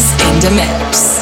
In the mix.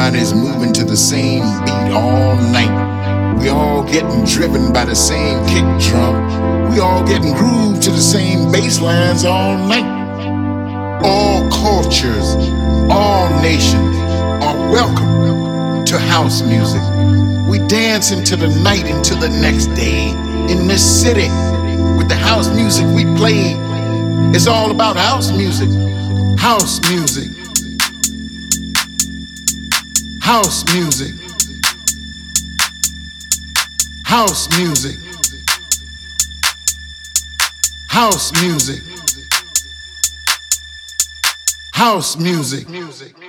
Everybody's moving to the same beat all night. We all getting driven by the same kick drum. We all getting grooved to the same bass lines all night. All cultures, all nations are welcome to house music. We dance into the night into the next day in this city with the house music we play. It's all about house music. House music. House music. House music. House music. House music. House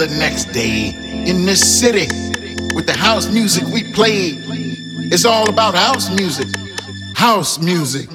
the next day in this city with the house music we play. It's all about house music. House music.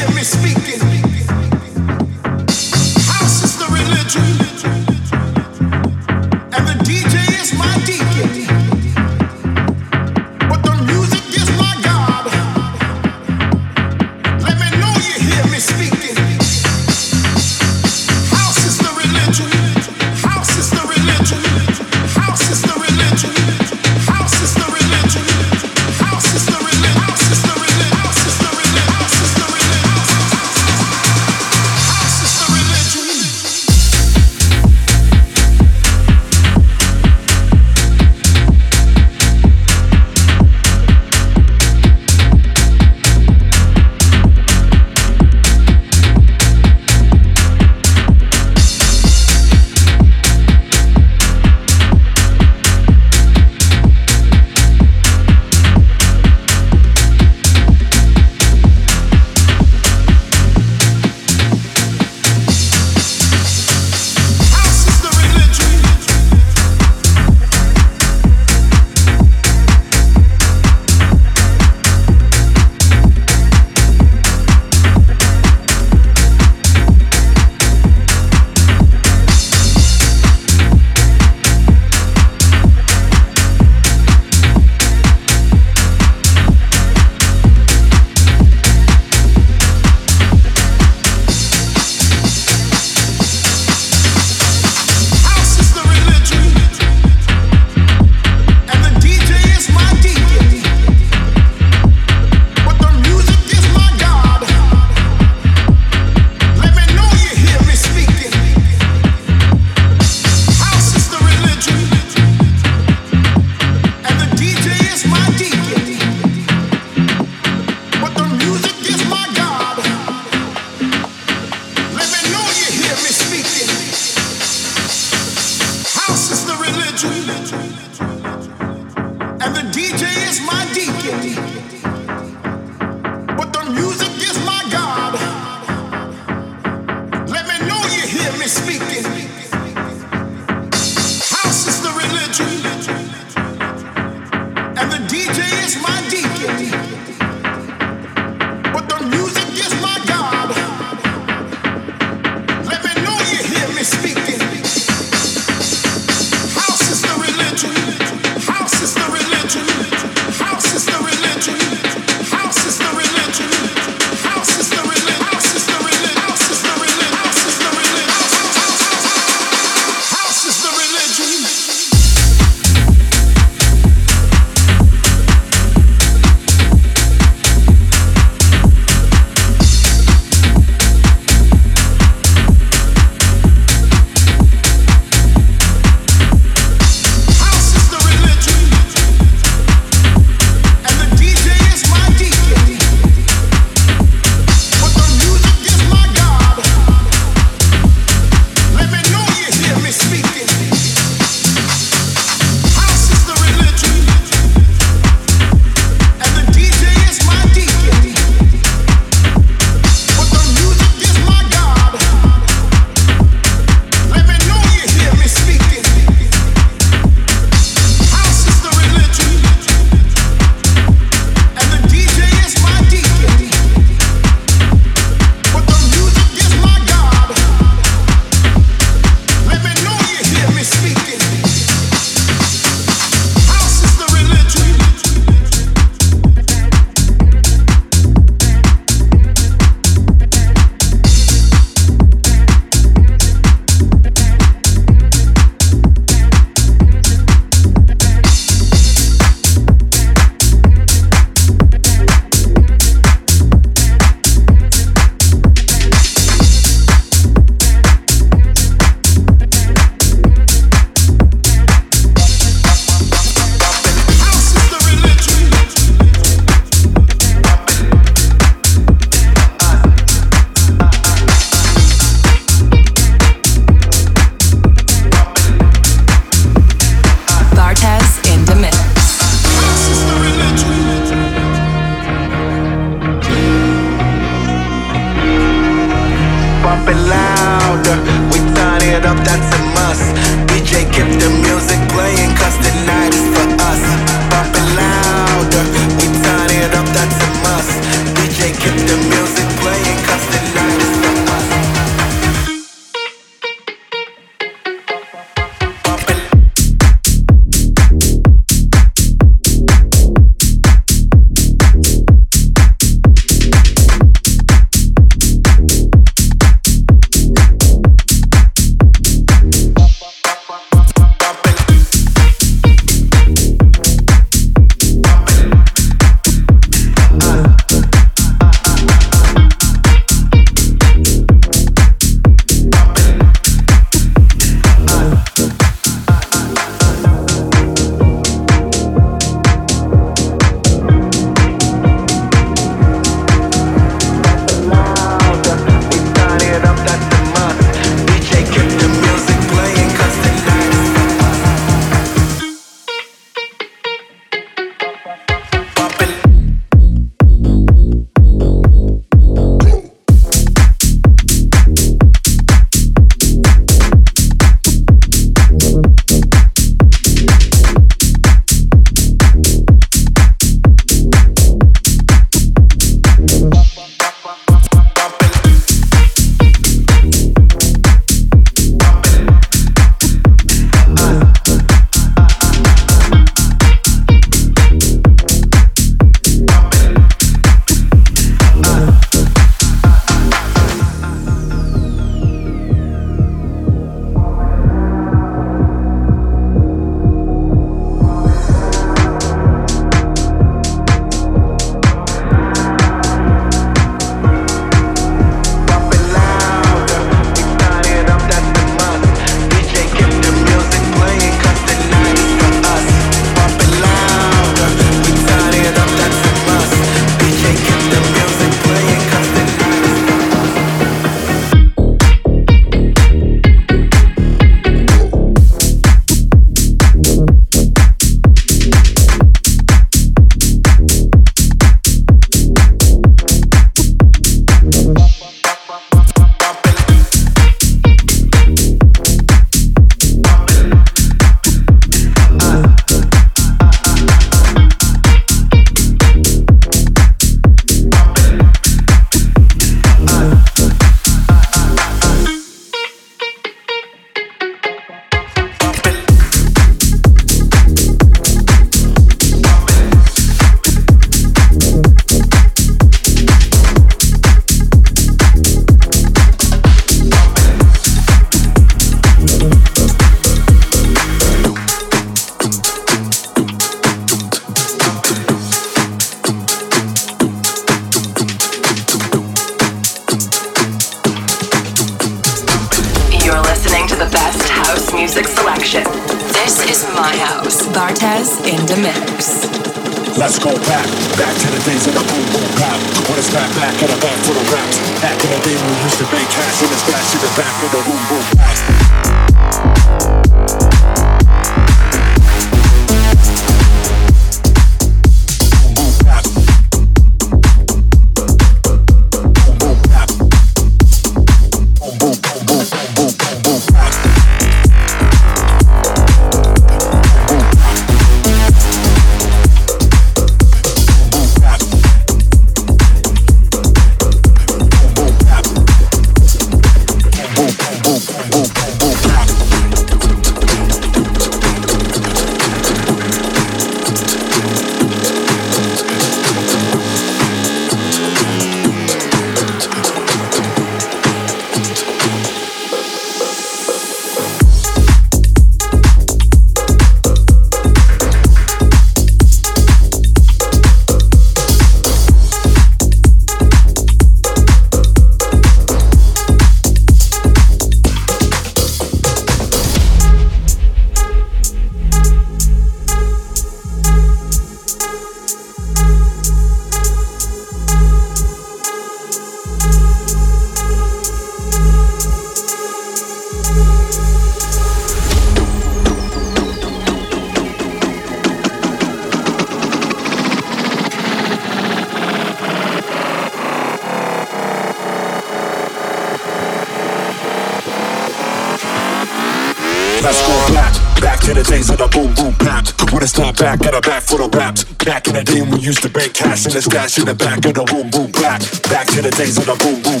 Back, got a back for the raps. Back in the day when we used to bank cash in the stash in the back of the boom boom back. Back to the days of the boom boom.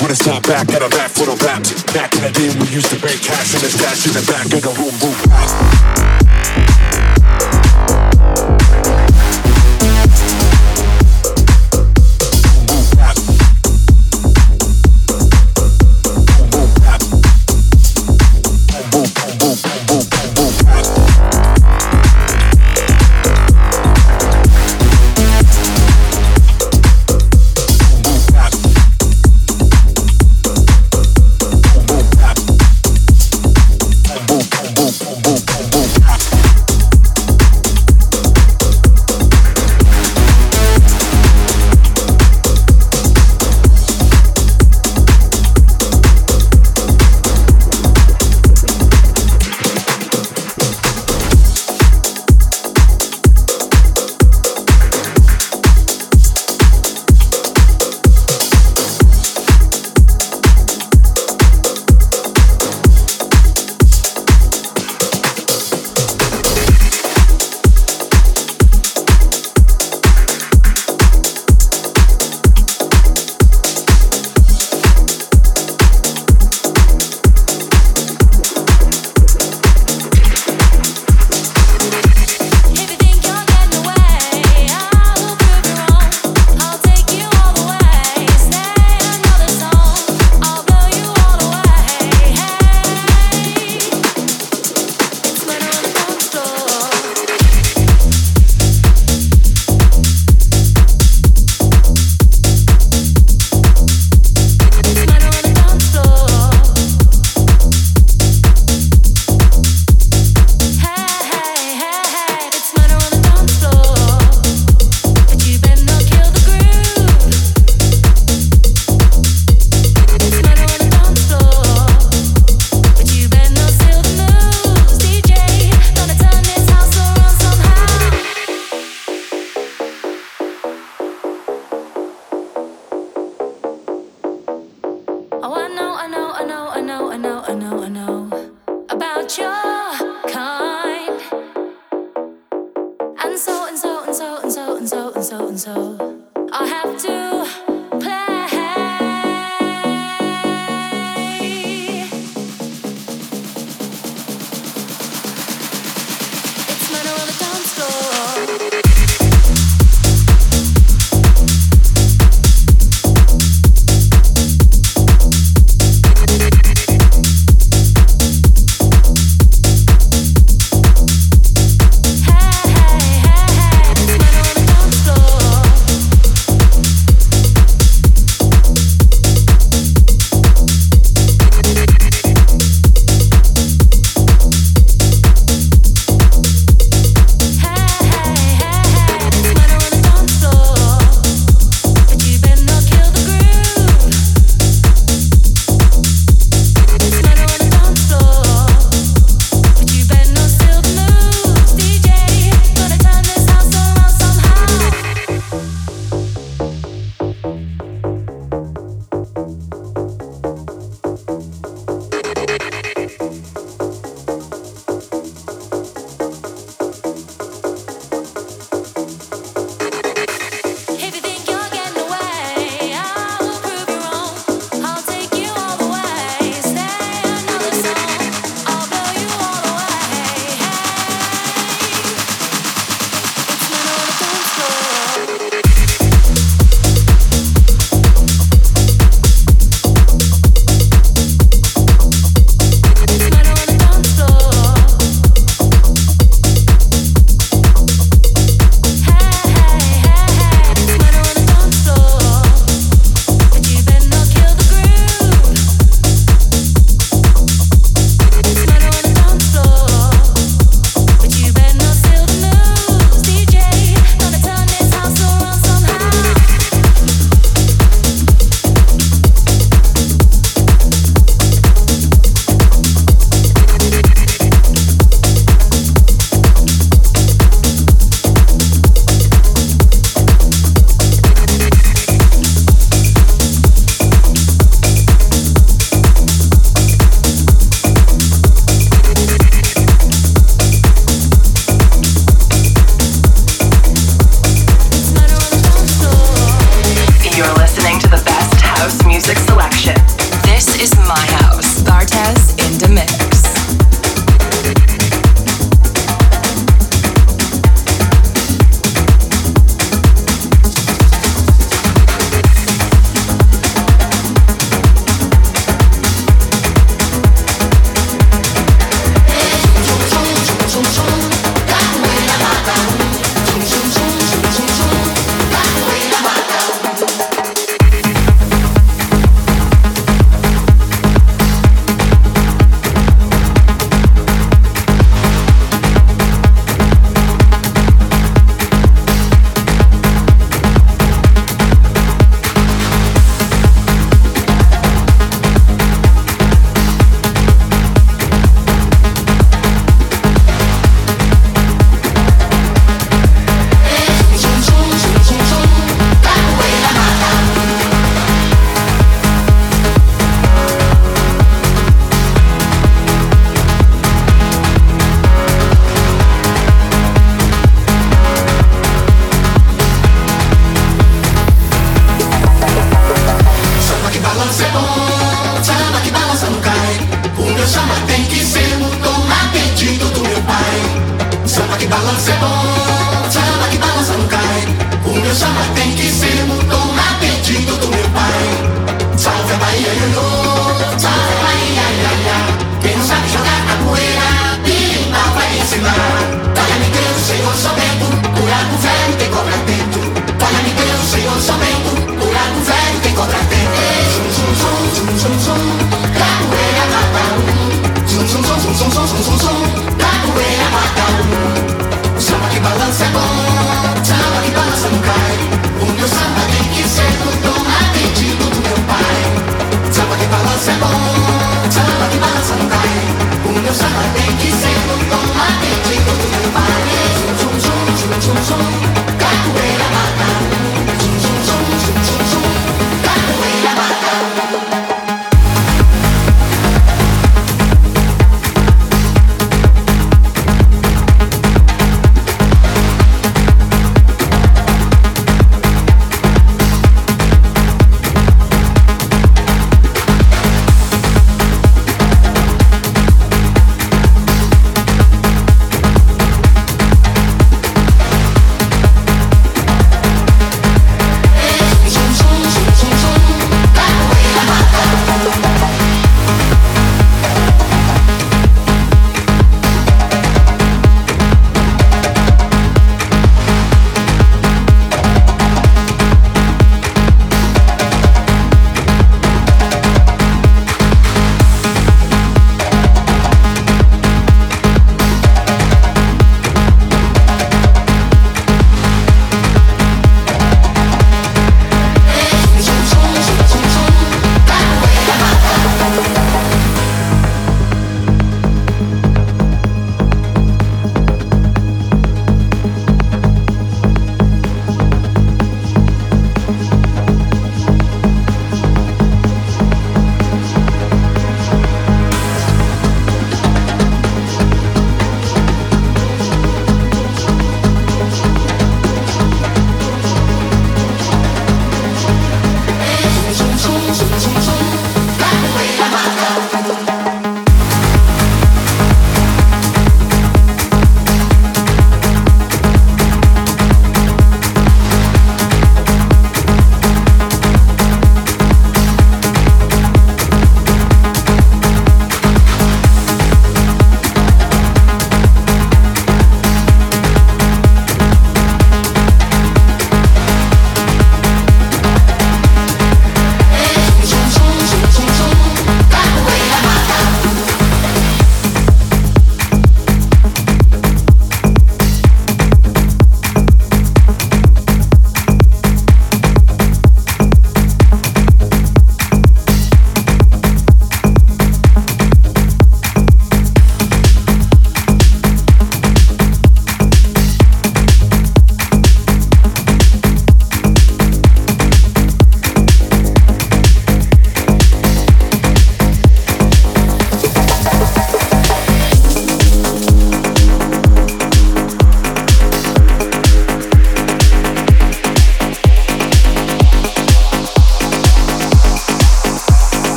When it's not back, got a back for the raps. Back in the day when we used to bank cash in the stash in the back of the boom boom bap.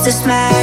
Is this magic